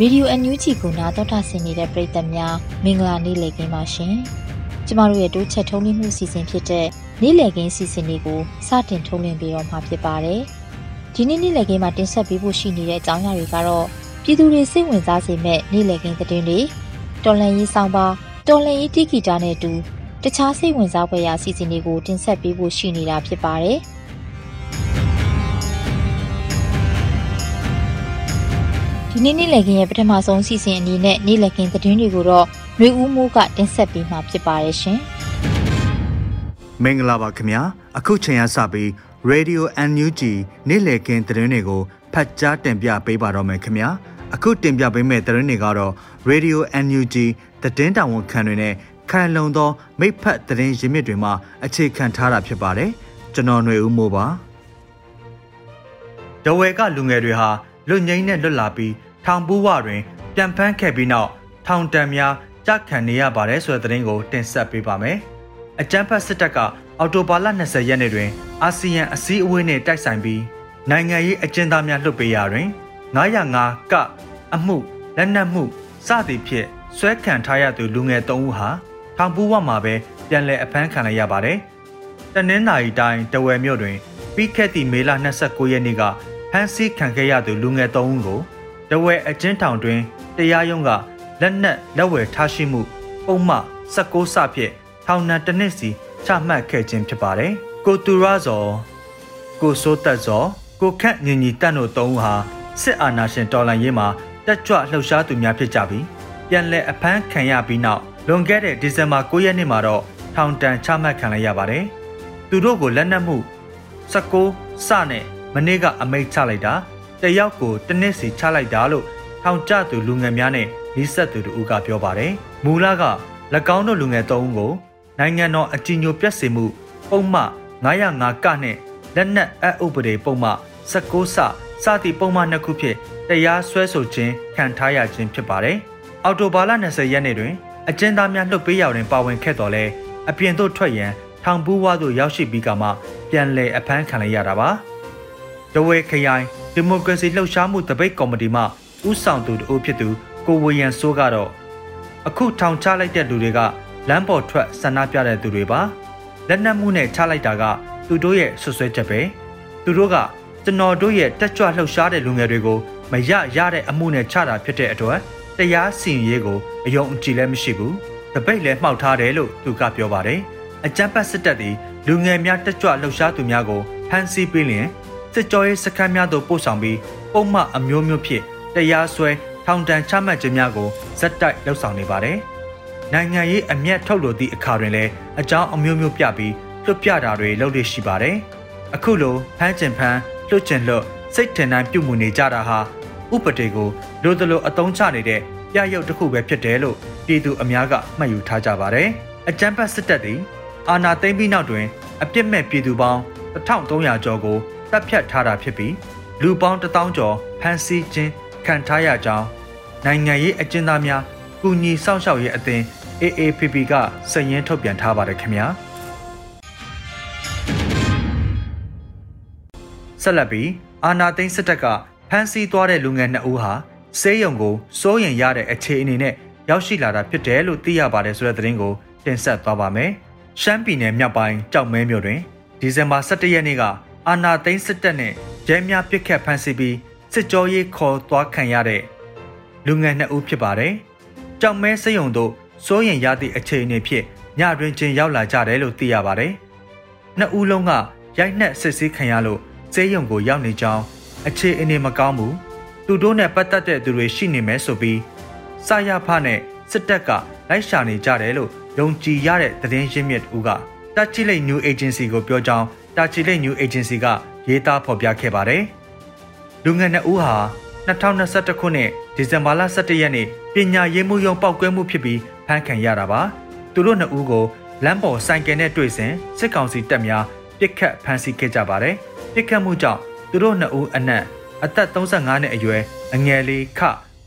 ရေဒီယိုအန်ယူဂျီကိုနားတော်တာဆင်နေတဲ့ပရိသတ်များမင်္ဂလာနေ့လည်ခင်းပါရှင်။ကျမတို့ရဲ့တိုးချက်ထုံးလင်းမှုစီစဉ်ဖြစ်တဲ့နေ့လည်ခင်းစီစဉ်လေးကိုစတင်ထုတ်လွှင့်ပေးတော့မှာဖြစ်ပါတယ်။ဒီနေ့နေ့လည်ခင်းမှာတင်ဆက်ပေးဖို့ရှိနေတဲ့အကြောင်းအရာတွေကတော့ပြည်သူတွေစိတ်ဝင်စားစေမဲ့နေ့လည်ခင်းသတင်းတွေတော်လန်ရေးဆောင်ပါတော်လန်ရေးတီဂီတာနဲ့အတူတခြားစိတ်ဝင်စားဖွယ်ရာစီစဉ်တွေကိုတင်ဆက်ပေးဖို့ရှိနေတာဖြစ်ပါတယ်။ ဒီနေ့နေ့လည်ခင်းရဲ့ပထမဆုံးစီစဉ်အနေနဲ့နေ့လည်ခင်းသတင်းတွေကိုတော့ရွေဦးမိုးကတင်ဆက်ပေးမှာဖြစ်ပါတယ်ရှင်။မင်္ဂလာပါခင်ဗျာအခုချိန်ရစပြီး Radio NUG နေ့လည်ခင်းသတင်းတွေကိုဖတ်ကြားတင်ပြပေးပါတော့မယ်ခင်ဗျာအခုတင်ပြပေးမယ့်သတင်းတွေကတော့ Radio NUG သတင်းတာဝန်ခံတွေနဲ့ခံလုံသောမိဖက်သတင်းရင်းမြစ်တွေမှာအခြေခံထားတာဖြစ်ပါတယ်ကျွန်တော်ຫນွေဦးမိုးပါဒဝဲကလူငယ်တွေဟာ လွတ်ငိမ့်နဲ့လွတ်လာပြီးထောင်ပူးဝတွင်ပြန်ဖမ်းခဲ့ပြီးနောက်ထောင်တန်များကြခံနေရပါတယ်ဆိုတဲ့သတင်းကိုတင်ဆက်ပေးပါမယ်။အကြမ်းဖက်စစ်တပ်ကအော်တိုဘာလ20ရက်နေ့တွင်အာဆီယံအစည်းအဝေးနှင့်တိုက်ဆိုင်ပြီးနိုင်ငံရေးအကျဉ်းသားများလွှတ်ပေးရာတွင်905ကအမှုလက်နက်မှုစသည်ဖြင့်ဆွဲခံထားရသူလူငယ်3ဦးဟာထောင်ပူးဝမှာပဲပြန်လည်အဖမ်းခံလိုက်ရပါတယ်။တနင်္လာရီတိုင်းတဝယ်မြို့တွင်ပြီးခဲ့သည့်မေလ29ရက်နေ့က ဖမ်းဆီးခံခဲ့ရသူလူငယ်3ဦးကိုတဝဲအကျဉ်းထောင်တွင်တရားရုံးကလက်နက်လက်ဝယ်ထားရှိမှုပုံမှ16စဖြင့်ထောင်ဒဏ်တစ်နှစ်စီချမှတ်ခဲ့ခြင်းဖြစ်ပါတယ်။ကိုတူရဇော်ကိုစိုးတက်ဇော်ကိုခန့်ညင်ညီတက်တို့သုံးဦးဟာစစ်အာဏာရှင်တော်လှန်ရေးမှာတက်ကြွလှုပ်ရှားသူများဖြစ်ကြပြီးပြန်လည်အဖမ်းခံရပြီးနောက်လွန်ခဲ့တဲ့ဒီဇင်ဘာ9ရက်နေ့မှာတော့ထောင်ဒဏ်ချမှတ်ခံလိုက်ရပါတယ်။သူတို့ကိုလက်နက်မှု16စနဲ့ မနေ့ကအမိန့်ချလိုက်တာတယောက်ကိုတစ်နှစ်စီချလိုက်တာလို့ထောင်ကျသူလူငယ်များနဲ့နီးစပ်သူတို့ကပြောပါတယ်။မူလက၎င်းတို့လူငယ်၃ဦးကိုနိုင်ငံတော်အကြီးအကျယ်ပြည့်စုံမှုပုံမှ905ကနဲ့လက်နက်အဥပဒေပုံမှ16စစသည့်ပုံမှန်နှစ်ခုဖြင့်တရားစွဲဆိုခြင်းခံထားရခြင်းဖြစ်ပါတယ်။အော်တိုဘာလ20ရက်နေ့တွင်အကျဉ်းသားများလွှတ်ပေးရတွင်ပါဝင်ခဲ့တော်လဲအပြင်သို့ထွက်ရန်ထောင်ပူးဝါသို့ရောက်ရှိပြီးကမှပြန်လည်အဖမ်းခံလိုက်ရတာပါ။ ဒဝဲခရိုင်ဒီမိုကရေစီလှုပ်ရှားမှုတပိတ်ကော်မတီမှဥဆောင်သူတို့ဖြစ်သူကိုဝေယံစိုးကတော့အခုထောင်ချလိုက်တဲ့လူတွေကလမ်းပေါ်ထွက်ဆန္ဒပြတဲ့သူတွေပါလက်နက်မှုနဲ့ချလိုက်တာကသူတို့ရဲ့ဆွဆွဲချက်ပဲသူတို့ကကျွန်တော်တို့ရဲ့တက်ကြွလှုပ်ရှားတဲ့လူငယ်တွေကိုမရရတဲ့အမှုနဲ့ချတာဖြစ်တဲ့အတွက်တရားစီရင်ရေးကိုအယုံအကြည်လည်းမရှိဘူးတပိတ်လည်းမှောက်ထားတယ်လို့သူကပြောပါတယ်အကြမ်းဖက်စစ်တပ်သည်လူငယ်များတက်ကြွလှုပ်ရှားသူများကိုဖမ်းဆီးပေးလျင် စစ်ကြောရေးစခန်းများသို့ပို့ဆောင်ပြီးပုံမှန်အမျိုးမျိုးဖြင့်တရားစွဲထောင်ဒဏ်ချမှတ်ခြင်းများကိုဇက်တိုက်လှုပ်ဆောင်နေပါတယ်။နိုင်ငံရေးအမျက်ထုတ်လိုသည့်အခါတွင်လည်းအကြောင်းအမျိုးမျိုးပြပြီးလွတ်ပြတာတွေလုပ်လို့ရှိပါတယ်။အခုလိုဖမ်းကျင်ဖမ်းလွတ်ကျင်လွတ်စိတ်ထင်တိုင်းပြုမှုနေကြတာဟာဥပဒေကိုလိုသလိုအသုံးချနေတဲ့ပြရုပ်တစ်ခုပဲဖြစ်တယ်လို့ပြည်သူအများကမှတ်ယူထားကြပါတယ်။အကြမ်းဖက်စစ်တပ်သည်အာဏာသိမ်းပြီးနောက်တွင်အပြစ်မဲ့ပြည်သူပေါင်း1300ကျော်ကို တပ်ဖြတ်ထားတာဖြစ်ပြီးလူပေါင်း1000ကျော်ဖမ်းဆီးခြင်းခံထားရကြောင်းနိုင်ငံရေးအကျဉ်းသားများကုညီစောင့်ရှောက်ရေးအသင်း AAPP ကစည်ရင်းထုတ်ပြန်ထားပါတယ်ခင်ဗျာဆက်လက်ပြီးအာနာသိန်းစစ်တပ်ကဖမ်းဆီးသွားတဲ့လူငယ်နှစ်ဦးဟာစေးရုံကိုစိုးရင်ရတဲ့အခြေအနေနဲ့ရောက်ရှိလာတာဖြစ်တယ်လို့သိရပါတယ်ဆိုတဲ့သတင်းကိုတင်ဆက်သွားပါမယ်။ရှမ်းပြည်နယ်မြောက်ပိုင်းကြောက်မဲမြို့တွင်ဒီဇင်ဘာ17ရက်နေ့က အာနာသိန်းစစ်တပ်နဲ့ရဲများပစ်ခတ်ဖမ်းဆီးပြီးစစ်ကြောရေးခေါ်သွားခံရတဲ့လူငယ်နှစ်ဦးဖြစ်ပါတယ်။ကြောက်မဲစယုံတို့စိုးရင်ရသည့်အခြေအနေဖြင့်ညတွင်ချင်းရောက်လာကြတယ်လို့သိရပါတယ်။နှစ်ဦးလုံးကရိုက်နှက်စစ်ဆေးခံရလို့စေးရုံကိုရောက်နေကြောင်းအခြေအနေမကောင်းဘူး။သူတို့နဲ့ပတ်သက်တဲ့သူတွေရှိနေမယ်ဆိုပြီးစာရဖနဲ့စစ်တပ်ကလိုက်ရှာနေကြတယ်လို့ယုံကြည်ရတဲ့သတင်းရင်းမြစ်ဦးကတာချီလိတ် New Agency ကိုပြောကြောင်း တာချီလိတ် New Agency ကရေးသားဖော်ပြခဲ့ပါတယ်။လူငယ်နှစ်ဦးဟာ2021ခုနှစ်ဒီဇင်ဘာလ17ရက်နေ့ပညာရေးမှုရုံပောက်ကွဲမှုဖြစ်ပြီးဖမ်းခံရတာပါ။သူတို့နှစ်ဦးကိုလမ်းပေါ်ဆိုင်ကယ်နဲ့တွေ့စဉ်စစ်ကောင်စီတပ်များပစ်ခတ်ဖမ်းဆီးခဲ့ကြပါတယ်။ပစ်ခတ်မှုကြောင့်သူတို့နှစ်ဦးအနက်အသက်35နှစ်အရွယ်အငယ်လေးခ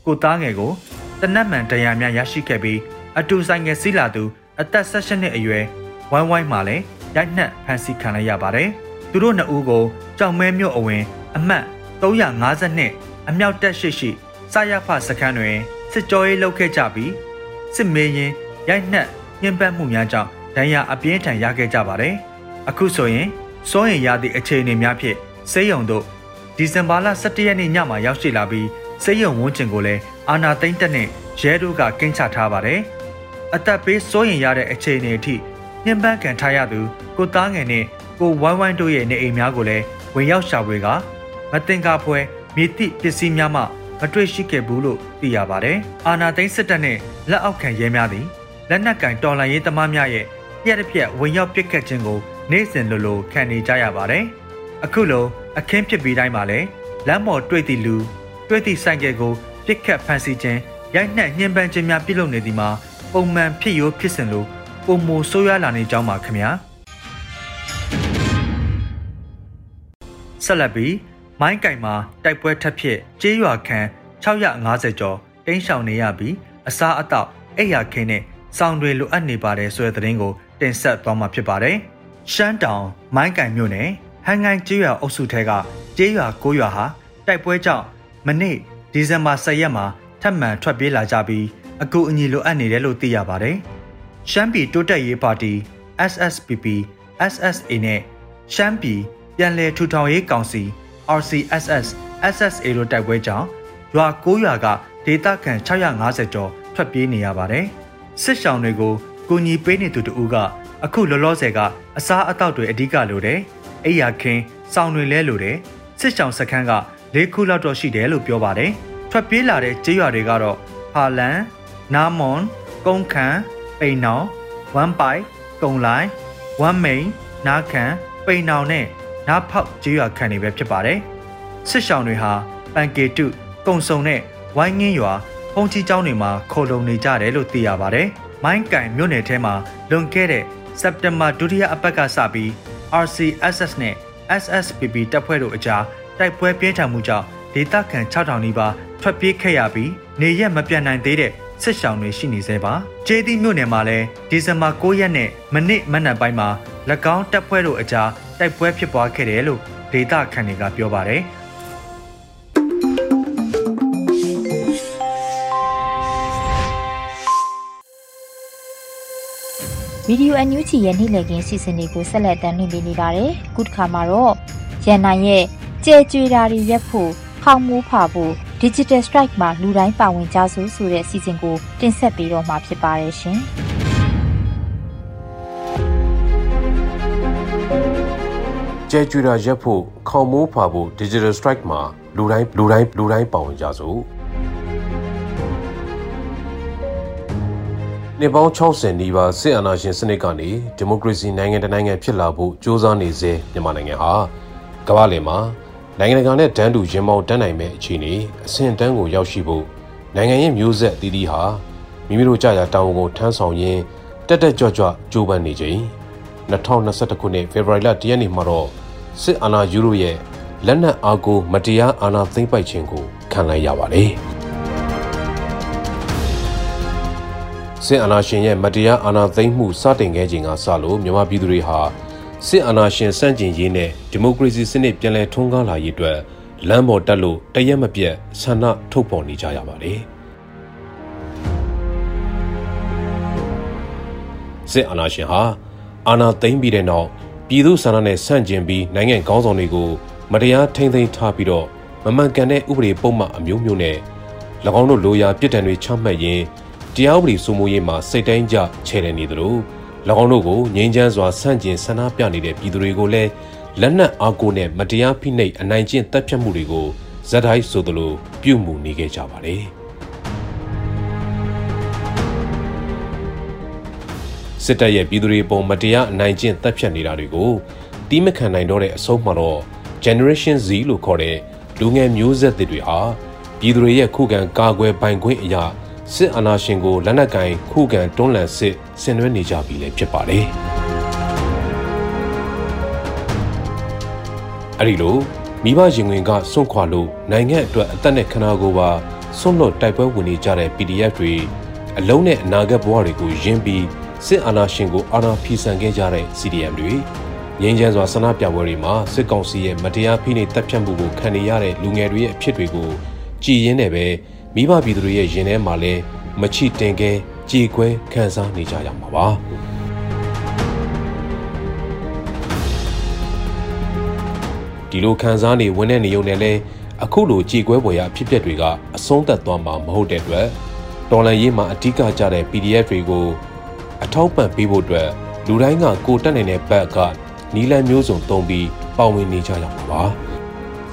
ကိုသားငယ်ကိုတနက်မှန်တရားများရရှိခဲ့ပြီးအတူဆိုင်ငယ်စီးလာသူအသက်16နှစ်အရွယ်ဝိုင်းဝိုင်းမှလည်း ရိုက်နှက်ဖမ်းဆီးခံလိုက်ရပါတယ်။သူတို့နှစ်ဦးကိုကြောင်မဲမြို့အဝင်အမှတ်352အမြောက်တက်ရှိရှိစာရဖစခန်းတွင်စစ်ကြောရေးလုပ်ခဲ့ကြပြီးစစ်မေးရင်ရိုက်နှက်ညှဉ်းပန်းမှုများကြောင့်ဒဏ်ရာအပြင်းထန်ရခဲ့ကြပါတယ်။အခုဆိုရင်စိုးရင်ရသည့်အခြေအနေများဖြင့်စေယုံတို့ဒီဇင်ဘာလ17ရက်နေ့ညမှာရောက်ရှိလာပြီးစေယုံဝန်းကျင်ကိုလည်းအာနာသိမ့်တက်နဲ့ရဲတို့ကကင်းချထားပါတယ်။အသက်ပေးစိုးရင်ရတဲ့အခြေအနေအထိ ညှဉ်းပန်းခံထားရသူကိုသားငယ်နဲ့ကိုဝိုင်းဝိုင်းတို့ရဲ့နေအိမ်များကိုလည်းဝင်ရောက်ရှာဖွေကမတင်ကားပွဲမြေတိပစ္စည်းများမှမတွေ့ရှိခဲ့ဘူးလို့သိရပါတယ်။အာနာသိန်းစစ်တပ်နဲ့လက်အောက်ခံရဲများသည်လက်နက်ကင်တော်လှန်ရေးသမားများရဲ့ပြက်တစ်ပြက်ဝင်ရောက်ပစ်ခတ်ခြင်းကိုနေ့စဉ်လိုလိုခံနေကြရပါတယ်။အခုလိုအခင်းဖြစ်ပြီးတိုင်းမှာလည်းလမ်းပေါ်တွေ့သည့်လူတွေ့သည့်ဆိုင်ကယ်ကိုပစ်ခတ်ဖမ်းဆီးခြင်းရိုက်နှက်ညှဉ်းပန်းခြင်းများပြုလုပ်နေသည်မှာပုံမှန်ဖြစ်ရိုးဖြစ်စဉ်လို ပုံမဆိုးရွားလာနေကြောင်းပါခင်ဗျာဆက်လက်ပြီးမိုင်းကင်မှာတိုက်ပွဲထပ်ဖြစ်ကျေးရွာခန့်650ကျော်တိမ်းရှောင်နေရပြီးအစားအသောက်အိယာခင်းနဲ့စောင်းတွေလိုအပ်နေပါတယ်ဆိုတဲ့သတင်းကိုတင်ဆက်သွားမှာဖြစ်ပါတယ်။ရှမ်းတောင်မိုင်းကင်မြို့နယ်ဟန်ငိုင်းကျေးရွာအုပ်စုထဲကကျေးရွာ9ရွာဟာတိုက်ပွဲကြောင့်မနေ့ဒီဇင်ဘာ10ရက်မှာထပ်မံထွက်ပြေးလာကြပြီးအကူအညီလိုအပ်နေတယ်လို့သိရပါတယ်။ ရှမ်းပြည်တိုးတက်ရေးပါတီ SSPP SSA နဲ့ရှမ်းပြည်ပြန်လည်ထူထောင်ရေးကောင်စီ RCSS SSA တို့တိုက်ပွဲကြောင့်ရွာ9ရွာကဒေသခံ650ကျော်ထွက်ပြေးနေရပါတယ်။စစ်ရှောင်တွေကိုကူညီပေးနေသူတူကအခုလောလောဆယ်ကအစားအသောက်တွေအဓိကလိုတယ်။အိယာခင်းစောင်းတွေလဲလိုတယ်။စစ်ရှောင်စခန်းက၄ခုလောက်တော့ရှိတယ်လို့ပြောပါတယ်။ထွက်ပြေးလာတဲ့ကျေးရွာတွေကတော့ဟာလန်နာမွန်ကုန်းခန် ပိန်နောင်ဝမ်ပိုင်ကုံလိုင်းဝမ်မိန်နားခန်ပိန်နောင်နဲ့နားဖောက်ကျေးရွာခန့်တွေပဲဖြစ်ပါတယ်စစ်ရှောင်းတွေဟာပန်ကေတုကုံစုံနဲ့ဝိုင်းငင်းရွာဖုန်ကြီးကျောင်းတွေမှာခေါ်လုံနေကြတယ်လို့သိရပါတယ်မိုင်းကင်မြို့နယ်ထဲမှာလွန်ခဲ့တဲ့စက်တင်ဘာဒုတိယအပတ်ကစပြီး RCSS နဲ့ SSPP တပ်ဖွဲ့တို့အကြားတိုက်ပွဲပြင်းထန်မှုကြောင့်ဒေသခံ6000နီးပါးထွက်ပြေးခဲ့ရပြီးနေရက်မပြန်နိုင်သေးတဲ့ စစ်ရှောင်းတွေရှိနေသေးပါ။ကျေးသီးမြို့နယ်မှာလည်းဒီဇင်ဘာ9ရက်နဲ့မနစ်မနက်ပိုင်းမှာ၎င်းတပ်ဖွဲ့တို့အကြားတိုက်ပွဲဖြစ်ပွားခဲ့တယ်လို့ဒေသခံတွေကပြောပါတယ်။ဗီဒီယိုအန်ယူချီရဲ့နေ့လည်ခင်းစီစဉ်တွေကိုဆက်လက်တင်ပြနေပါတယ်။ခုတစ်ခါမှာတော့ရန်နိုင်ရဲ့ကြဲကြွေတာတွေရက်ဖို့ခေါင်းမိုးဖာဖို့ Digital Strike မှာလူတိုင်းပါဝင်ကြစို့ဆိုတဲ့စီစဉ်ကိုတင်ဆက်ပေးတော့မှာဖြစ်ပါတယ်ရှင်။ကျဲကျွေတာရက်ဖို့ခေါမိုးဖာဖို့ Digital Strike မှာလူတိုင်းလူတိုင်းလူတိုင်းပါဝင်ကြစို့နေပေါင်း60နီးပါးစစ်အာဏာရှင်စနစ်ကနေဒီမိုကရေစီနိုင်ငံတကာနိုင်ငံဖြစ်လာဖို့ကြိုးစားနေစေမြန်မာနိုင်ငံဟာကမ္ဘာ့လယ်မှာ နိုင်ငံတကာနဲ့တန်းတူရင်ပေါင်းတန်းနိုင်မဲ့အခြေအနေအဆင့်တန်းကိုရောက်ရှိဖို့နိုင်ငံရဲ့မျိုးဆက်အသီးသီးဟာမိမိတို့ကြာကြာတာဝန်ကိုထမ်းဆောင်ရင်းတက်တက်ကြွကြွကြိုးပမ်းနေချိန်2021ခုနှစ်ဖေဖော်ဝါရီလ10ရက်နေ့မှာတော့စစ်အာဏာယူရိုရဲ့လက်နက်အားကိုမတရားအာဏာသိမ်းပိုက်ခြင်းကိုခံလိုက်ရပါတယ်စစ်အာဏာရှင်ရဲ့မတရားအာဏာသိမ်းမှုစတင်ခဲ့ချိန်ကစလို့မြန်မာပြည်သူတွေဟာ စစ်အာဏာရှင်စန့်ကျင်ရေးနဲ့ဒီမိုကရေစီစနစ်ပြန်လည်ထွန်းကားလာရေးအတွက်လမ်းပေါ်တက်လို့တရက်မပြတ်ဆန္ဒထုတ်ဖော်နေကြရပါတယ်စစ်အာဏာရှင်ဟာအာဏာသိမ်းပြီးတဲ့နောက်ပြည်သူဆန္ဒနဲ့ဆန့်ကျင်ပြီးနိုင်ငံခေါင်းဆောင်တွေကိုမတရားထိန်းသိမ်းထားပြီးတော့မမှန်ကန်တဲ့ဥပဒေပုံမှန်အမျိုးမျိုးနဲ့၎င်းတို့လိုရာပြစ်ဒဏ်တွေချမှတ်ရင်တရားဥပဒေစိုးမိုးရေးမှာစိတ်တိုင်းကြချဲ့တယ်နေသလို၎ င်းတို့ကိုငြိမ်းချမ်းစွာဆန့်ကျင်ဆန္ဒပြနေတဲ့ပြည်သူတွေကိုလည်းလက်နက်အားကိုနဲ့မတရားဖိနှိပ်အနိုင်ကျင့်တပ်ဖြတ်မှုတွေကိုဇက်တိုင်းဆိုသလိုပြုမှုနေခဲ့ကြပါတယ်စစ်တပ်ရဲ့ပြည်သူတွေပုံမတရားအနိုင်ကျင့်တပ်ဖြတ်နေတာတွေကိုတီးမခံနိုင်တော့တဲ့အဆုံးမှာတော့ Generation Z လို့ခေါ်တဲ့လူငယ်မျိုးဆက်တွေဟာပြည်သူတွေရဲ့ခုခံကာကွယ်ပိုင်ခွင့်အရာ စစ်အာဏာရှင်ကိုလက်နက်ကင်ခုခံတွန်းလှန်စစ်ဆင်နွှဲနေကြပြီလည်းဖြစ်ပါတယ်။အဲဒီလိုမိဘရင်ဝင်ကစွန့်ခွာလို့နိုင်ငံအတွက်အသက်နဲ့ခနာကိုပါစွန့်လွတ်တိုက်ပွဲဝင်နေကြတဲ့ PDF တွေအလုံးနဲ့အနာဂတ်ဘဝတွေကိုယင်းပြီးစစ်အာဏာရှင်ကိုအာဏာဖီဆန်ခဲ့ကြတဲ့ CDM တွေငင်းချမ်းစွာဆန္ဒပြပွဲတွေမှာစစ်ကောင်စီရဲ့မတရားဖိနှိပ်တပ်ဖြတ်မှုကိုခံနေရတဲ့လူငယ်တွေရဲ့အဖြစ်တွေကိုကြည်ရင်းနဲ့ပဲ မိဘပြည်သူတွေရဲ့ရင်ထဲမှာလဲမချီတင်ခဲကြေခွဲခံစားနေကြရမှာပါဒီလိုခံစားနေဝင်တဲ့နေုံနဲ့လဲအခုလိုကြေကွဲပေါ်ရအဖြစ်အပျက်တွေကအဆုံးသတ်သွားမှာမဟုတ်တဲ့အတွက်တော်လန်ရေးမှာအဓိကကြတဲ့ PDF တွေကိုအထောက်ပံ့ပေးဖို့အတွက်လူတိုင်းကကိုတက်နေတဲ့ဘက်ကနီလန်မျိုးစုံတုံးပြီးပါဝင်နေကြရမှာပါ။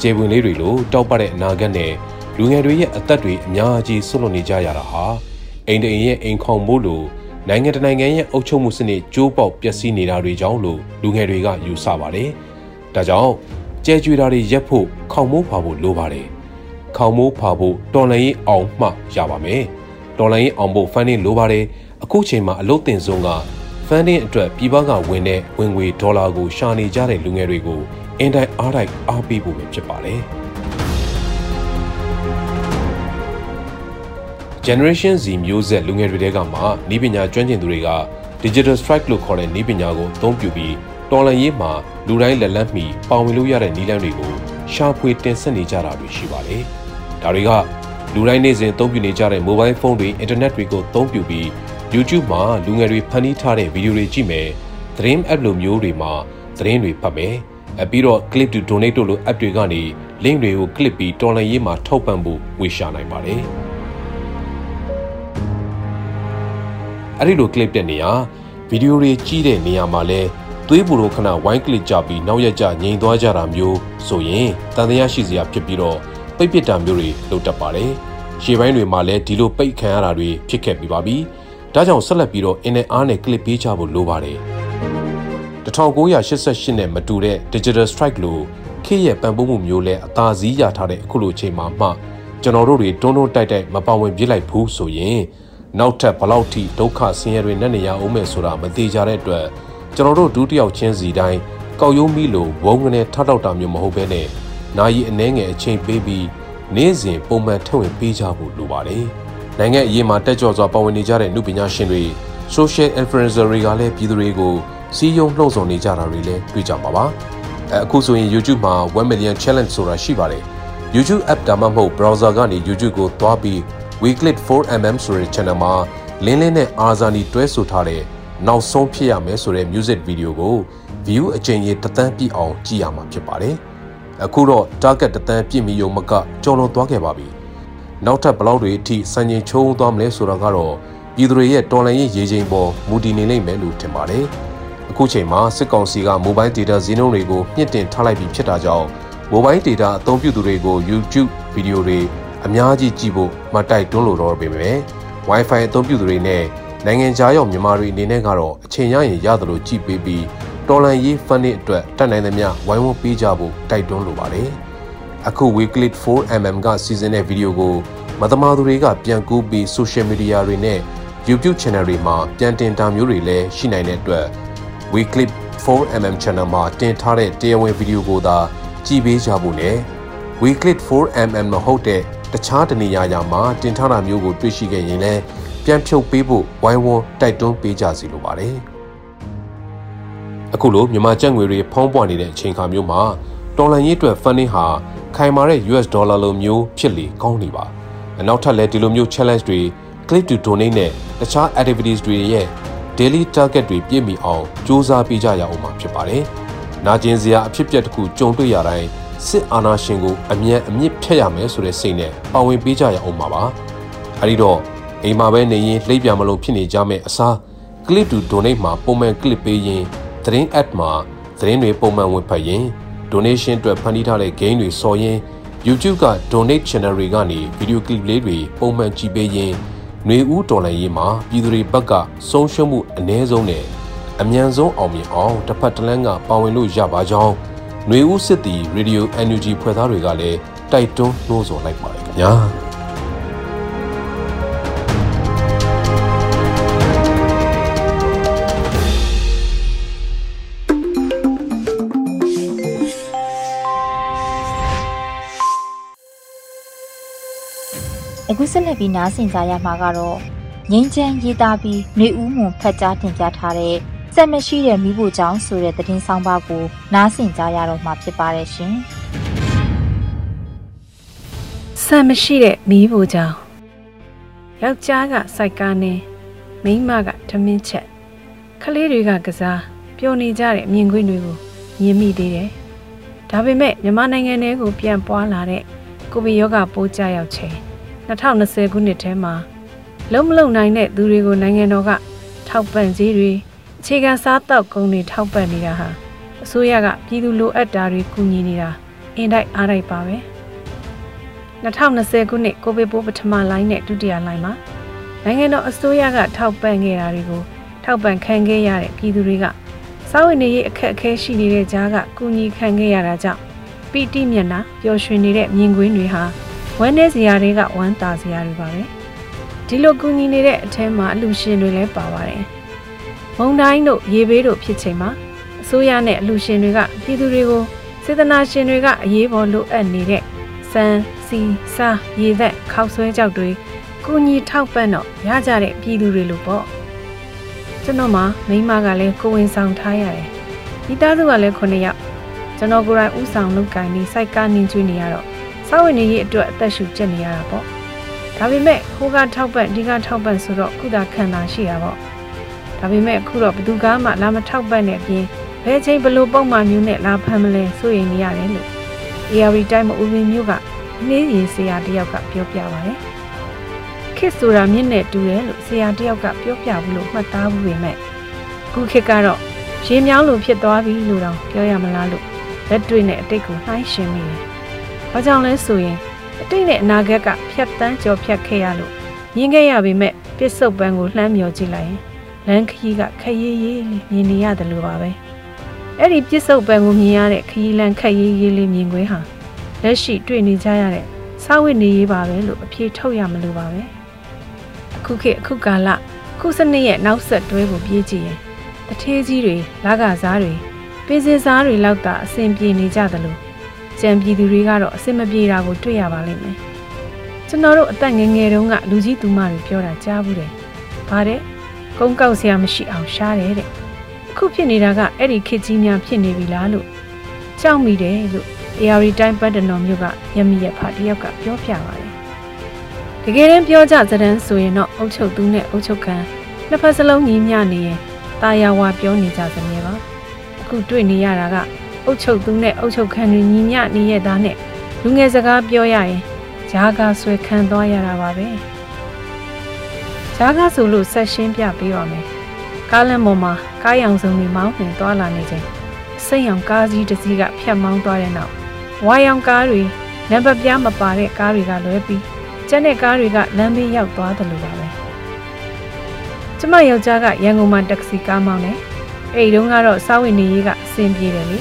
ကျေပွင်လေးတွေလိုတောက်ပတဲ့အနာဂတ်နဲ့ လူငယ်တွေရဲ့အသက်တွေအများကြီးဆွလွတ်နေကြရတာဟာအိမ်တအိမ်ရဲ့အိမ်ခေါင်မို့လို့နိုင်ငံတနိုင်ငံရဲ့အုပ်ချုပ်မှုစနစ်ကျိုးပေါက်ပျက်စီးနေတာတွေကြောင့်လို့လူငယ်တွေကယူဆပါတယ်။ဒါကြောင့်ကြဲကြွေတာတွေရက်ဖို့ခေါင်မိုးဖာဖို့လိုပါတယ်။ခေါင်မိုးဖာဖို့တော်လန်ရေးအောင်မှရပါမယ်။တော်လန်ရေးအောင်ဖို့ funding လိုပါတယ်။အခုချိန်မှာအလုပ်တင်ဆုံးက funding အတွက်ပြည်ပကဝင်တဲ့ဝင်ငွေဒေါ်လာကိုရှာနေကြတဲ့လူငယ်တွေကိုအင်တိုင်းအားတိုင်းအားပေးဖို့ပဲဖြစ်ပါတယ်။ Generation Z မျိုးဆက်လူငယ်တွေတဲကမှဤပညာကျွမ်းကျင်သူတွေက Digital Strike လို့ခေါ်တဲ့ဤပညာကိုအသုံးပြုပြီးတော်လန်ရေးမှာလူတိုင်းလက်လန်းမီပါဝင်လို့ရတဲ့နည်းလမ်းတွေကိုရှာဖွေတင်ဆက်နေကြတာတွေရှိပါတယ်။ဒါတွေကလူတိုင်းနေ့စဉ်အသုံးပြုနေကြတဲ့ mobile phone တွေ internet တွေကိုအသုံးပြုပြီး YouTube မှာလူငယ်တွေဖန်တီးထားတဲ့ဗီဒီယိုတွေကြည့်မယ်။သတင်း app လိုမျိုးတွေမှာသတင်းတွေဖတ်မယ်။အပြီးတော့ clip to donate တို့လို app တွေကနေ link တွေကို click ပြီးတော်လန်ရေးမှာထောက်ပံ့ဖို့ဝေရှာနိုင်ပါတယ်။ အဲ့ဒီလို clip တဲ့နေရာဗီဒီယိုတွေကြီးတဲ့နေရာမှာလဲသွေးပူလို့ခဏဝိုင်းကလစ်ကြပြီးနောက်ရကြငြိမ်သွားကြတာမျိုးဆိုရင်တန်တရားရှိစရာဖြစ်ပြီးတော့ပိတ်ပစ်တာမျိုးတွေလုပ်တတ်ပါတယ်။ရှေ့ပိုင်းတွေမှာလည်းဒီလိုပိတ်ခံရတာတွေဖြစ်ခဲ့ပြီးပါပြီ။ဒါကြောင့်ဆက်လက်ပြီးတော့အင်းနဲ့အားနဲ့ကလစ်ပေးချဖို့လိုပါတယ်။1988နဲ့မတူတဲ့ Digital Strike လို့ခေတ်ရဲ့ပံ့ပိုးမှုမျိုးလဲအသာစီးရထားတဲ့အခုလိုချိန်မှာမှကျွန်တော်တို့တွေတွန်းတွန်းတိုက်တိုက်မပါဝင်ပြစ်လိုက်ဘူးဆိုရင် နောက်ထပ်ဘလောက်ထိဒုက္ခဆင်းရဲတွေနဲ့နေရအောင်မယ်ဆိုတာမသေးကြတဲ့အတွက်ကျွန်တော်တို့ဒုတိယချင်းစီတိုင်းကောက်ရုံးပြီးလို့ဝုန်းကနေထထောက်တာမျိုးမဟုတ်ဘဲနဲ့နာယီအနှဲငယ်အချိန်ပေးပြီးနေ့စဉ်ပုံမှန်ထုတ်ဝင်ပေးကြဖို့လိုပါတယ်။နိုင်ငံအရေးမှာတက်ကြွစွာပါဝင်နေကြတဲ့လူပညာရှင်တွေ social influencer တွေကလည်းပြည်သူတွေကိုစီးရုံလှုံ့ဆော်နေကြတာတွေလည်းတွေ့ကြပါပါ။အဲအခုဆိုရင် YouTube မှာ1 million challenge ဆိုတာရှိပါတယ်။ YouTube app ဒါမှမဟုတ် browser ကနေ YouTube ကိုသွားပြီး Weeklit 4mm ဆိုတဲ့ channel မှာလင်းလင်းနဲ့အာဇာနီတွဲဆိုထားတဲ့နောက်ဆုံးဖြစ်ရမယ်ဆိုတဲ့ music video ကို view အကြိမ်ရေတသန်းပြည့်အောင်ကြည့်ရမှာဖြစ်ပါတယ်။အခုတော့ target တသန်းပြည့်မီယုံမကကျော်လွန်သွားခဲ့ပါပြီ။နောက်ထပ်ဘလောက်တွေအထိစံချိန်ချုံးသွားမလဲဆိုတာကတော့ပြည်သူတွေရဲ့တော်လှန်ရေးရေချိန်ပေါ်မူတည်နေလိမ့်မယ်လို့ထင်ပါတယ်။အခုချိန်မှာစစ်ကောင်စီက mobile data ဈေးနှုန်းတွေကိုမြင့်တင်ထားလိုက်ပြီးဖြစ်တာကြောင့် mobile data အသုံးပြုသူတွေကို YouTube ဗီဒီယိုတွေ အများကြီးကြည့်ဖို့မတိုက်တွန်းလို့တော့ပေမဲ့ Wi-Fi အသုံးပြုသူတွေနဲ့နိုင်ငံခြားရောက်မြန်မာတွေအနေနဲ့ကတော့အချိန်ရရင်ရတယ်လို့ကြည့်ပေးပြီးတော်လန်ရေးဖန်နစ်အတွက်တတ်နိုင်သမျှဝိုင်းဝန်းပေးကြဖို့တိုက်တွန်းလိုပါတယ်။အခု Weekly 4mm ကစီစဉ်တဲ့ဗီဒီယိုကိုမသမာသူတွေကပြန်ကူးပြီး social media တွေနဲ့ YouTube channel တွေမှာပြန်တင်တာမျိုးတွေလည်းရှိနိုင်တဲ့အတွက် Weekly 4mm channel မှာတင်ထားတဲ့တရားဝင်ဗီဒီယိုကိုသာကြည့်ပေးကြဖို့နဲ့ Weekly 4mm မဟုတ်တဲ့ တခြားတနေရာရာမှာတင်ထားတာမျိုးကိုတွေ့ရှိခဲ့ရင်လည်းပြန်ဖြုတ်ပေးဖို့ဝိုင်းဝန်းတိုက်တွန်းပေးကြစီလိုပါတယ်။အခုလိုမြန်မာကျပ်ငွေတွေဖုံးပွားနေတဲ့အချိန်ခါမျိုးမှာတော်လန်ရေးအတွက် funding ဟာခိုင်မာတဲ့ US ဒေါ်လာလိုမျိုးဖြစ်လေကောင်းနေပါ။နောက်ထပ်လည်းဒီလိုမျိုး challenge တွေ click to donate နဲ့တခြား activities တွေရဲ့ daily target တွေပြည့်မီအောင်စ조사ပေးကြရအောင်မှာဖြစ်ပါတယ်နာကျင်စရာအဖြစ်ပြက်တစ်ခုကြုံတွေ့ရတိုင်း စစ်အာဏာရှင်ကိုအမြန်အမြင့်ဖျက်ရမယ်ဆိုတဲ့စိတ်နဲ့ပါဝင်ပေးကြရအောင်ပါပါအဲဒီတော့အိမ်မှာပဲနေရင်လှိပ်ပြမလို့ဖြစ်နေကြမယ့်အစား clip to donate မှာပုံမှန် clip ပေးရင်သတင်း ad မှာသတင်းတွေပုံမှန်ဝင်ဖတ်ရင် donation အတွက်ဖန်တီးထားတဲ့ gain တွေစော်ရင် YouTube က donate channel တွေကနေ video clip လေးတွေပုံမှန်ကြည့်ပေးရင်ຫນွေဦးတော်လှန်ရေးမှာပြည်သူတွေဘက်ကဆုံးရှုံးမှုအ ਨੇ ဆုံးနဲ့အမြန်ဆုံးအောင်မြင်အောင်တစ်ဖက်တစ်လမ်းကပါဝင်လို့ရပါကြောင်း ຫນွေဦးစစ်တီ Radio NUG ဖွဲ့သားတွေကလည်းတိုက်တွန်းနှိုးဆော်လိုက်ပါတယ်ခင်ဗျာအခုဆက်လက်ပြီးနားဆင်ကြရမှာကတော့ငိမ့်ချမ်းရေးသားပြီးနှွေဦးမွန်ဖတ်ကြားတင်ပြထားတဲ့ စက်မရှိတဲ့မိဖို့ကြောင့်ဆိုတဲ့သတင်းဆောင်ပါကိုနားဆင်ကြရတော့မှာဖြစ်ပါတယ်ရှင်။စက်မရှိတဲ့မိဖို့ကြောင့်ယောက်ျားကစိုက်ကားနဲ့မိန်းမကထမင်းချက်ကလေးတွေကကစားပျော်နေကြတဲ့မြင်ကွင်းတွေကိုမြင်မိသေးတယ်။ဒါပေမဲ့မြန်မာနိုင်ငံထဲကိုပြန်ပွားလာတဲ့ကိုဗစ်ရောဂါပိုးကြရောက်ချိန်2020ခုနှစ်ထဲမှာလုံးမလုံနိုင်တဲ့သူတွေကိုနိုင်ငံတော်ကထောက်ပံ့ကြေးတွေ အခြေခံစားတောက်ကုန်တွေထောက်ပံ့နေတာဟာအစိုးရကပြည်သူလိုအပ်တာတွေကူညီနေတာအင်တိုက်အားတိုက်ပါပဲ2020ခုနှစ်ကိုဗစ်ပိုးပထမလိုင်းနဲ့ဒုတိယလိုင်းမှာနိုင်ငံတော်အစိုးရကထောက်ပံ့ခဲ့တာတွေကိုထောက်ပံ့ခံခဲ့ရတဲ့ပြည်သူတွေကစာဝင်နေရေးအခက်အခဲရှိနေတဲ့ကြားကကူညီခံခဲ့ရတာကြောင့်ပီတိမျက်နှာပျော်ရွှင်နေတဲ့မြင်ကွင်းတွေဟာဝမ်းနည်းစရာတွေကဝမ်းသာစရာတွေပါပဲဒီလိုကူညီနေတဲ့အထက်မှာအလူရှင်တွေလည်းပါပါတယ် မုံတိုင်းတို့ရေဘေးတို့ဖြစ်ချိန်မှာအစိုးရနဲ့အလူရှင်တွေကပြည်သူတွေကိုစေတနာရှင်တွေကအရေးပေါ်လိုအပ်နေတဲ့စံစီစားရေသက်ခောက်ဆွဲကြောက်တွေကူညီထောက်ပံ့တော့ရကြတဲ့ပြည်သူတွေလို့ပေါ့ကျွန်တော်မှမိမကလည်းကိုဝင်ဆောင်ထားရတယ်မိသားစုကလည်း9ယောက်ကျွန်တော်ကိုယ်တိုင်ဥဆောင်လုပ်ကိုင်ပြီးစိုက်ကားနင်းကျွေးနေရတော့စာဝင်နေရေးအတွက်အသက်ရှူကျက်နေရတာပေါ့ဒါပေမဲ့ဟိုကထောက်ပံ့ဒီကထောက်ပံ့ဆိုတော့ကုသခံတာရှိတာပေါ့ ဒါပေမဲ့အခုတော့ဘသူကမှလာမထောက်ပံ့တဲ့အပြင်ဘယ်ချိန်ဘလို့ပုံမှန်မျိုးနဲ့လာဖမ်းမလဲစိုးရိမ်နေရတယ်လို့ ARD တိုင်းမဦးမင်းမျိုးကနှင်းရင်ဆရာတယောက်ကပြောပြပါတယ်ခစ်ဆိုတာမြင့်နဲ့တူတယ်လို့ဆရာတယောက်ကပြောပြဘူးလို့မှတ်သားဘူးပေမဲ့ခုခေတ်ကတော့ရေမြောင်းလိုဖြစ်သွားပြီလို့တော့ပြောရမလားလို့လက်တွေ့နဲ့အတိတ်ကိုနှိုင်းရှင်မိတယ်။ဘာကြောင့်လဲဆိုရင်အတိတ်နဲ့အနာဂတ်ကဖြတ်တန်းကြော်ဖြတ်ခဲ့ရလို့မြင်ခဲ့ရပေမဲ့ပစ္စုပန်ကိုလှမ်းမြော်ကြည့်လိုက်ရင် လမ်းခရီးကခရီးရေးလေးမြင်နေရတယ်လို့ပါပဲအဲ့ဒီပစ္စုပန်ကိုမြင်ရတဲ့ခရီးလမ်းခရီးရေးလေးမြင်ခွင့်ဟာလက်ရှိတွေ့နေကြရတဲ့စာဝတ်နေရေးပါပဲလို့အဖြေထုတ်ရမလို့ပါပဲအခုခေတ်အခုကာလခုစနစ်ရဲ့နောက်ဆက်တွဲကိုပြေးကြည့်ရင်တထေးကြီးတွေလာကစားတွေပင်စင်စားတွေလောက်သာအဆင်ပြေနေကြသလိုကြံပြည်သူတွေကတော့အဆင်မပြေတာကိုတွေ့ရပါလိမ့်မယ်ကျွန်တော်တို့အသက်ငယ်ငယ်တုန်းကလူကြီးသူမတွေပြောတာကြားဘူးတယ်။ဘာတဲ့ ကုန်းကောက်စရာမရှိအောင်ရှားတယ်တဲ့။အခုဖြစ်နေတာကအဲ့ဒီခေတ်ကြီးများဖြစ်နေပြီလားလို့ကြောက်မိတယ်လို့ ARD တိုင်းပတ်တနော်မျိုးကရမီရဖတယောက်ကပြောပြပါတယ်။တကယ်တမ်းပြောကြစတဲ့ဆိုရင်တော့အုတ်ချုပ်သူနဲ့အုတ်ချုပ်ခံနှစ်ဖက်စလုံးညီမျှနေရင်တာယာဝါပြောနေကြစမြဲပါ။အခုတွေ့နေရတာကအုတ်ချုပ်သူနဲ့အုတ်ချုပ်ခံတွေညီမျှနေရတာနဲ့လူငယ်စကားပြောရရင်ဂျားကားဆွဲခံသွားရတာပါပဲ ဂျားကားဆိုလို့ဆက်ရှင်းပြပေးပါမယ်ကားလမ်းပေါ်မှာကားရောင်စုံတွေမောင်းနှင်သွားလာနေချိန်စိတ်ရောင်ကားကြီးတစ်စီးကဖြတ်မောင်းသွားတဲ့နောက်ဝါရောင်ကားတွေနံပါတ်ပြားမပါတဲ့ကားတွေကလွဲပြီးကျန်တဲ့ကားတွေကလမ်းဘေးရောက်သွားတယ်လို့ပါပဲကျမယောက်ျားကရန်ကုန်မှာတက္ကစီကားမောင်းတယ်အဲ့ဒီတုန်းကတော့စားဝင်နေရေးကအဆင်ပြေတယ်လေ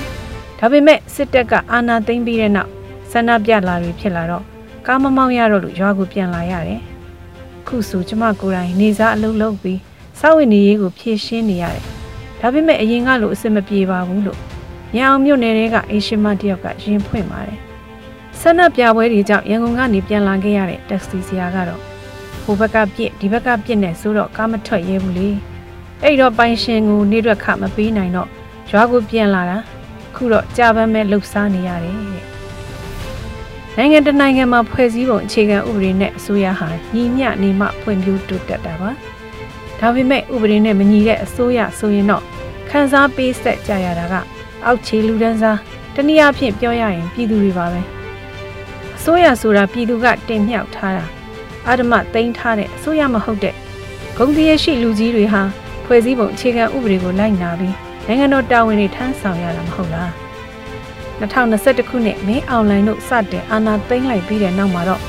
ဒါပေမဲ့စစ်တပ်ကအာဏာသိမ်းပြီးတဲ့နောက်ဆန္ဒပြလာတွေဖြစ်လာတော့ကားမမောင်းရတော့လို့ရွာကိုပြန်လာရတယ်။ ခုဆိုကျမကိုယ်တိုင်နေစားအလုပ်လုပ်ပြီးစောက်ဝင်နေရေးကိုဖြည့်ရှင်းနေရတယ်။ဒါပေမဲ့အရင်ကလိုအဆင်မပြေပါဘူးလို့ညအောင်မြို့နယ်တွေကအေရှင်မတယောက်ကရင်ဖွင့်ပါတယ်။ဆန္ဒပြပွဲတွေကြောင့်ရန်ကုန်ကနေပြန်လာခဲ့ရတဲ့တက်ဆီဆရာကတော့ဟိုဘက်ကပြစ်ဒီဘက်ကပြစ်နဲ့ဆိုတော့ကားမထွက်ရဲဘူးလေ။အဲ့တော့ပိုင်ရှင်ကိုနေရွက်ခမပေးနိုင်တော့ရွာကိုပြန်လာတာခုတော့ကြာပန်းမဲ့လှုပ်ရှားနေရတယ်တဲ့ နိုင်ငံတနိုင်ငံမှာဖွဲ့စည်းပုံအခြေခံဥပဒေနဲ့အစိုးရဟာညီမျှနေမှဖွံ့ဖြိုးတိုးတက်တာပါဒါပေမဲ့ဥပဒေနဲ့မညီတဲ့အစိုးရဆိုရင်တော့ခန်းစားပေးဆက်ကြရတာကအအောက်ခြေလူဒန်းစားတနည်းအားဖြင့်ပြောရရင်ပြည်သူတွေပါပဲအစိုးရဆိုတာပြည်သူကတင်မြှောက်ထားတာအာဓမသိမ်းထားတဲ့အစိုးရမဟုတ်တဲ့ဂုံတရရှိလူကြီးတွေဟာဖွဲ့စည်းပုံအခြေခံဥပဒေကိုလိုက်နာပြီးနိုင်ငံတော်တာဝန်တွေထမ်းဆောင်ရတာမဟုတ်လား 2021ခုနှစ်မင်းအွန်လိုင်းတို့စတင်အာဏာသိမ်းလိုက်ပြီးတဲ့နောက်မှာတော့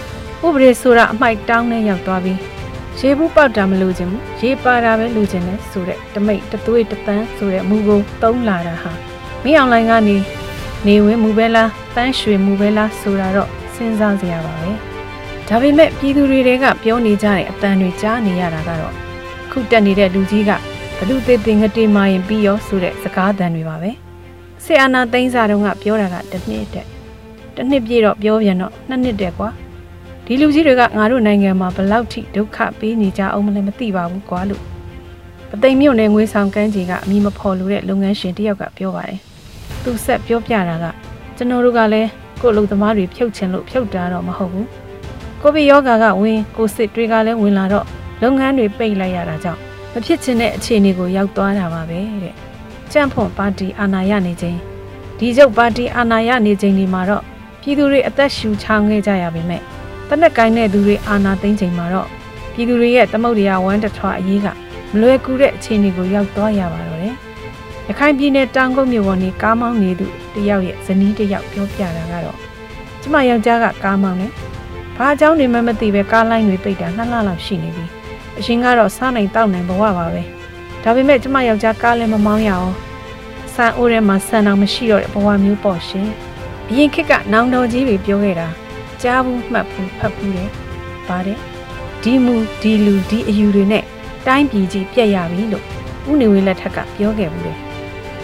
ဥပဒေဆိုတာအမိုက်တောင်းနဲ့ရောက်သွားပြီးရေဘူးပေါက်တာမလို့ခြင်းဘူးရေပါတာပဲလိုချင်တယ်ဆိုတဲ့တမိတ်တသွေးတပန်းဆိုတဲ့မူကိုသုံးလာတာဟာမင်းအွန်လိုင်းကနေနေဝင်မူပဲလားတန်းရွှေမူပဲလားဆိုတာတော့စဉ်းစားစရာပါပဲဒါပေမဲ့ပြည်သူတွေကပြောနေကြတဲ့အတန်တွေကြားနေရတာကတော့ခုတက်နေတဲ့လူကြီးကဘလူသေးသေးငတေးမာရင်ပြီးရောဆိုတဲ့စကားသံတွေပါပဲ ဆီအာနာသိန်းစာတုန်းကပြောတာကတစ်နှစ်တက်တစ်နှစ်ပြည့်တော့ပြောပြန်တော့နှစ်နှစ်တက်ကွာဒီလူကြီးတွေကငါတို့နိုင်ငံမှာဘလောက်ထိဒုက္ခပေးနေကြအောင်မလဲမသိပါဘူးကွာလို့ပသိမ်မြို့နယ်ငွေဆောင်ကန်းကြီးကအမိမဖော်လို့တဲ့လုပ်ငန်းရှင်တယောက်ကပြောပါတယ်သူဆက်ပြောပြတာကကျွန်တော်တို့ကလည်းကိုယ့်လူသမားတွေဖြုတ်ချင်လို့ဖြုတ်တာတော့မဟုတ်ဘူးကိုဗစ်ရောဂါကဝင်ကိုစစ်တွေကလည်းဝင်လာတော့လုပ်ငန်းတွေပိတ်လိုက်ရတာကြောင့်မဖြစ်ချင်တဲ့အခြေအနေကိုရောက်သွားတာပါပဲတဲ့ ကြံ့ဖွန်ပါတီအာဏာရနေခြင်းဒီကျုပ်ပါတီအာဏာရနေခြင်းဒီမှာတော့ပြည်သူတွေအသက်ရှူချောင်းခဲ့ကြရပါမယ်တနက်ကိုင်းတဲ့သူတွေအာဏာသိမ်းချိန်မှာတော့ပြည်သူတွေရဲ့သမုတ်တရားဝမ်းတထွားအရေးကမလွယ်ကူတဲ့အခြေအနေကိုရောက်သွားရပါတော့တယ်ရခိုင်ပြည်နယ်တောင်ကုန်းမြို့ပေါ်နေကားမောင်းနေသူတယောက်ရဲ့ဇနီးတယောက်ပြောပြတာကတော့ကျမယောက်ျားကကားမောင်းတယ်ဘာအကြောင်းတွေမှမသိပဲကားလိုင်းတွေပိတ်တာနှစ်လလောက်ရှိနေပြီအရှင်ကတော့စားနိုင်တောက်နိုင်ဘဝပါပဲ ဒါပေမဲ့ကျမယောက်ျားကားလည်းမမောင်းရအောင်ဆန်အိုးထဲမှာဆန်အောင်မရှိတော့တဲ့ဘဝမျိုးပေါ့ရှင်အရင်ခေတ်ကနောင်တော်ကြီးတွေပြောခဲ့တာကြားဘူးမှတ်ဘူးဖတ်ဘူးတယ်ပါတယ်ဒီမူဒီလူဒီအယူတွေနဲ့တိုင်းပြည်ကြီးပြက်ရပြီလို့ဦးနေဝင်းလက်ထက်ကပြောခဲ့ဘူးတယ်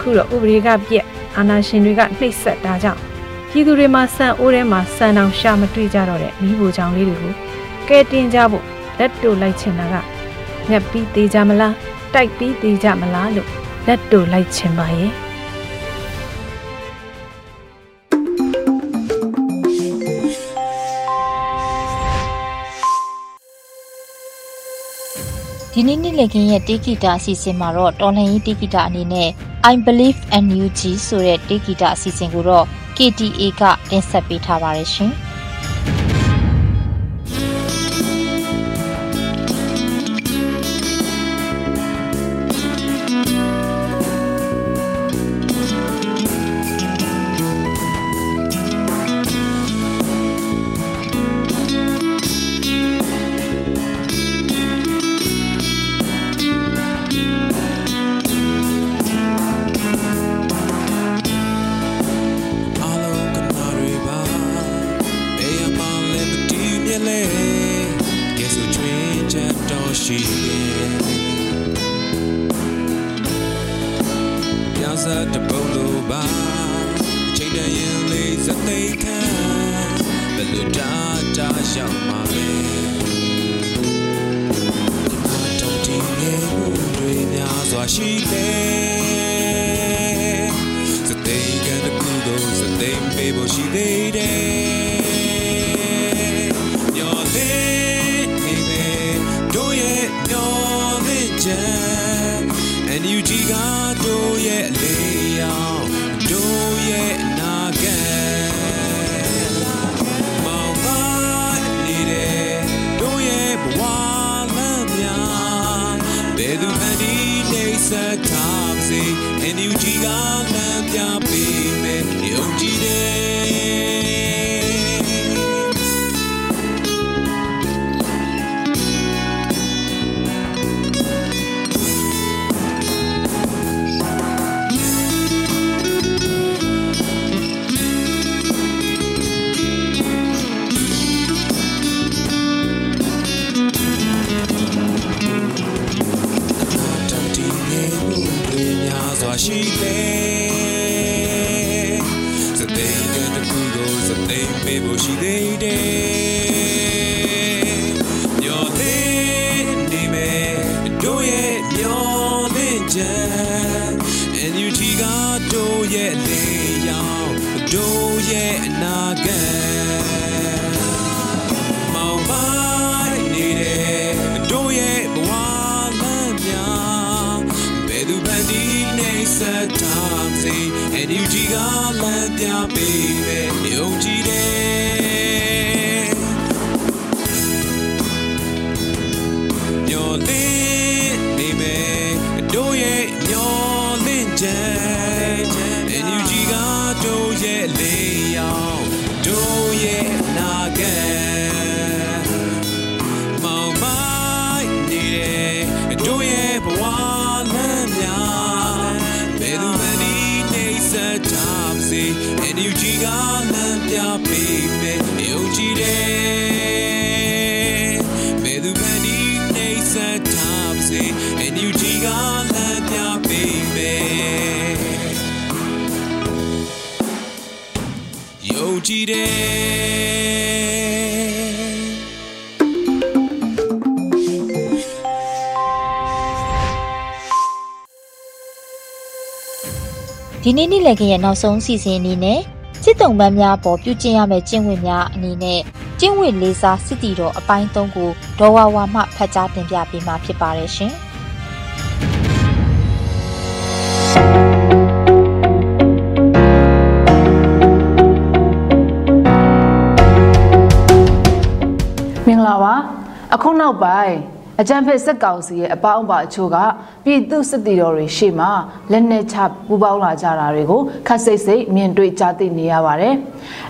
ခုတော့ဥပဒေကပြက်အာဏာရှင်တွေကနှိပ်စက်တာကြောင့်ပြည်သူတွေမှာဆန်အိုးထဲမှာဆန်တောင်ရှာမတွေ့ကြတော့တဲ့မိဖို့ကြောင့်လေးတွေကိုကဲတင်ကြဖို့လက်တို့လိုက်ချင်တာကငက်ပြီးသေးကြမလား တိုက်ပြီးသေးကြမလားလို့လက်တို့လိုက်ချင်ပါရဲ့ဒီနေ့နေ့လည်ခင်းရဲ့တေဂီတာအစီအစဉ်မှာတော့တော်လှန်ရေးတေဂီတာအနေနဲ့ I Believe NUG ဆိုတဲ့တေဂီတာအစီအစဉ်ကိုတော့ KTA ကတင်ဆက်ပေးထားပါတယ်ရှင်။ cable she dated. စွာရှိလေစသိမ့်တဲ့တစ်ခုကိုစသိမ့်ပေးဖို့ရှိသေးတယ်ပြောသေးနေမယ်တို့ရဲ့ပြောသင်ချင် and you tea ကတို့ရဲ့လေရောင်တို့ရဲ့အနာဂတ် ဆက်ထားစေ NUG ကလက်ပြပေးမယ်ယုံကြည်တယ်မျော်လင့်နေမယ်တို့ရဲ့မျော်လင့်ချက် NUG ကတို့ရဲ့လေရောင်တို့ရဲ့နာခံမောင်မိုင်းနေတဲ့တို့ရဲ့ဘဝ တာမစေ NUG ကလမ်းပြပေးမယ်ယုံကြည်တယ်ဘယ်သူမှဒီနေစတာမစေ NUG ကလမ်းပြပေးမယ်ယုံကြည်တယ် ဒီနေ့နေ့လည်ခင်းရဲ့နောက်ဆုံးအစီအစဉ်အနေနဲ့စစ်တုံးပန်းများပေါ်ပြုကျင့်ရမယ့်ကျင့်ဝတ်များအနေနဲ့ကျင့်ဝတ်လေးစားစစ်တီတော်အပိုင်း၃ကိုဒေါ်ဝါဝါမှဖတ်ကြားတင်ပြပေးမှာဖြစ်ပါတယ်ရှင်။မင်္ဂလာပါအခုနောက်ပိုင်း အကြံဖက်စက်ကောင်စီရဲ့အပေါင်းအပါအချို့ကပြည်သူစစ်တီတော်တွေရှေ့မှာလက်နက်ချပူပေါင်းလာကြတာတွေကိုခက်စိတ်စိတ်မြင်တွေ့ကြားသိနေရပါတယ်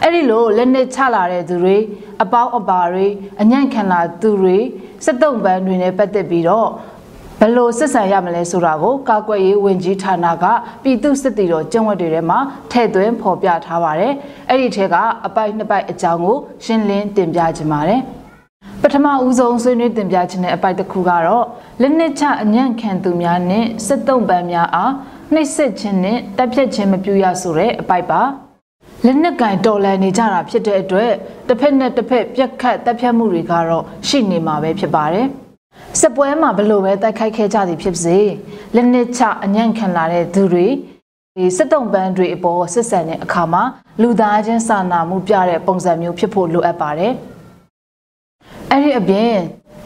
အဲ့ဒီလိုလက်နက်ချလာတဲ့သူတွေအပေါင်းအပါတွေအညံ့ခံလာသူတွေစစ်တုံးပန်းတွေနဲ့ပတ်သက်ပြီးတော့ဘယ်လိုဆက်ဆံရမလဲဆိုတာကိုကာကွယ်ရေးဝန်ကြီးဌာနကပြည်သူစစ်တီတော်ကျင့်ဝတ်တွေထဲမှာထည့်သွင်းဖော်ပြထားပါတယ်။အဲ့ဒီထဲကအပိုက်နှစ်ပိုက်အကြောင်းကိုရှင်းလင်းတင်ပြခြင်းပါတယ်။ ပထမဦးဆုံးဆွေးနွေးတင်ပြခြင်းတဲ့အပိုက်တစ်ခုကတော့လက်နက်ချအညံ့ခံသူများနဲ့စစ်တုံးပန်းများအားနှိပ်စက်ခြင်းနဲ့တပ်ဖြတ်ခြင်းမပြုရဆိုတဲ့အပိုက်ပါလက်နက်ကင်တော်လန်နေကြတာဖြစ်တဲ့အတွက်တစ်ဖက်နဲ့တစ်ဖက်ပြက်ခတ်တပ်ဖြတ်မှုတွေကတော့ရှိနေမှာပဲဖြစ်ပါတယ်စစ်ပွဲမှာဘလို့ပဲတိုက်ခိုက်ခဲ့ကြသည်ဖြစ်စေလက်နက်ချအညံ့ခံလာတဲ့သူတွေဒီစစ်တုံးပန်းတွေအပေါ်စစ်ဆန်တဲ့အခါမှာလူသားချင်းစာနာမှုပြတဲ့ပုံစံမျိုးဖြစ်ဖို့လိုအပ်ပါတယ် အဲ့ဒီအပြင်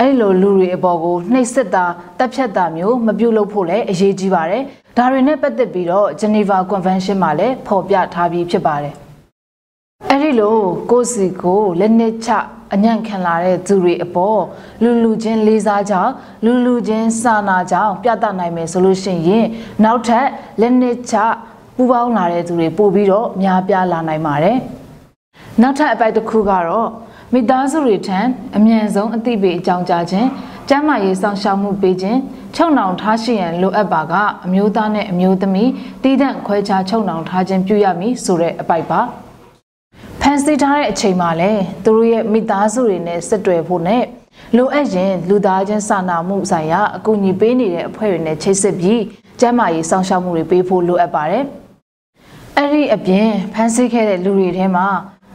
အဲ့လိုလူတွေအပေါ်ကိုနှိပ်စက်တာတပ်ဖြတ်တာမျိုးမပြုလုပ်ဖို့လည်းအရေးကြီးပါတယ်။ဒါတွေနဲ့ပတ်သက်ပြီးတော့ Geneva Convention မှာလည်းဖော်ပြထားပြီးဖြစ်ပါတယ်။အဲ့ဒီလိုကိုယ်စီကိုလက်နက်ချအညံ့ခံလာတဲ့သူတွေအပေါ်လူလူချင်းလေးစားကြောင်းလူလူချင်းစာနာကြောင်းပြသနိုင်မယ်ဆိုလို့ရှိရင်နောက်ထပ်လက်နက်ချပူပေါင်းလာတဲ့သူတွေပို့ပြီးတော့များပြားလာနိုင်ပါတယ်။နောက်ထပ်အပိုက်တစ်ခုကတော့ မိသားစုတွေထံအမြန်ဆုံးအသိပေးအကြောင်းကြားခြင်းကျန်းမာရေးဆောင်ရှောက်မှုပေးခြင်းချုပ်နှောင်ထားရှိရန်လိုအပ်ပါကအမျိုးသားနဲ့အမျိုးသမီးတည်တံ့ခွဲခြားချုပ်နှောင်ထားခြင်းပြုရမည်ဆိုတဲ့အပိုက်ပါဖန်ဆီးထားတဲ့အချိန်မှာလည်းသူတို့ရဲ့မိသားစုတွေနဲ့ဆက်တွယ်ဖို့နဲ့လိုအပ်ရင်လူသားချင်းစာနာမှုဆိုင်ရာအကူအညီပေးနေတဲ့အဖွဲ့တွေနဲ့ချိတ်ဆက်ပြီးကျန်းမာရေးဆောင်ရှောက်မှုတွေပေးဖို့လိုအပ်ပါတယ်အဲ့ဒီအပြင်ဖန်ဆီးခဲ့တဲ့လူတွေထဲမှာ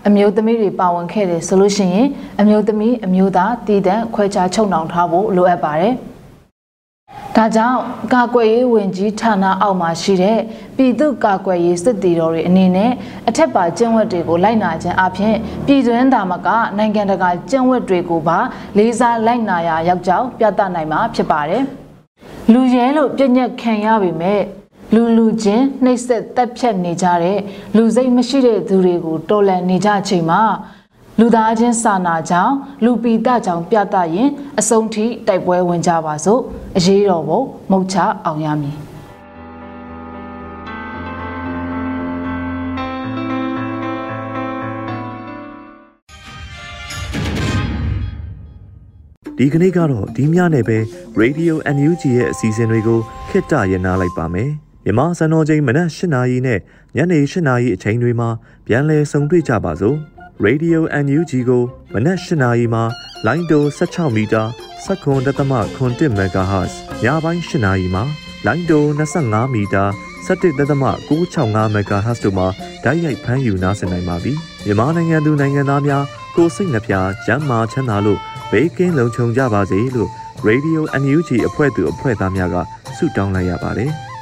အမျိုးသမီးတွေပါဝင်ခဲ့တယ်ဆိုလို့ရှိရင်အမျိုးသမီးအမျိုးသားတည်တံ့ခွဲခြားချုပ်နှောင်ထားဖို့လိုအပ်ပါတယ်။ဒါကြောင့်ကာကွယ်ရေးဝန်ကြီးဌာနအောက်မှာရှိတဲ့ပြည်သူ့ကာကွယ်ရေးစစ်တီတော်တွေအနေနဲ့အထက်ပါကျင့်ဝတ်တွေကိုလိုက်နာခြင်းအပြင်ပြည်တွင်းသားမကနိုင်ငံတကာကျင့်ဝတ်တွေကိုပါလေးစားလိုက်နာရာရောက်ကြောင်းပြသနိုင်မှာဖြစ်ပါတယ်။လူရဲလို့ပြည့်ညက်ခံရပေမဲ့ လူလူချင်းနှိပ်စက်တက်ဖြတ်နေကြတဲ့လူစိတ်မရှိတဲ့သူတွေကိုတော်လန်နေကြချိန်မှာလူသားချင်းစာနာကြောင်းလူပီတကြောင့်ပြသရင်အဆုံးထိတိုက်ပွဲဝင်ကြပါစို့အရေးတော်ပုံမုတ်ချအောင်ရမည်ဒီကနေ့ကတော့ဒီညနေပဲ Radio NUG ရဲ့အစီအစဉ်တွေကိုခਿੱတရနာလိုက်ပါမယ် မြန်မာစံတော်ချိန်မနက်၈နာရီနဲ့ညနေ၈နာရီအချိန်တွေမှာပြန်လည်ဆုံတွေ့ကြပါစို့ Radio NUG ကိုမနက်၈နာရီမှာလိုင်းတို16မီတာ7.3 MHz ညပိုင်း၈နာရီမှာလိုင်းတို25မီတာ17.665 MHz တို့မှာဓာတ်ရိုက်ဖမ်းယူနားဆင်နိုင်ပါပြီမြန်မာနိုင်ငံသူနိုင်ငံသားများကိုစိတ်နှပြကျန်းမာချမ်းသာလို့ဘေးကင်းလုံခြုံကြပါစေလို့ Radio NUG အဖွဲ့သူအဖွဲ့သားများကဆုတောင်းလိုက်ရပါတယ်။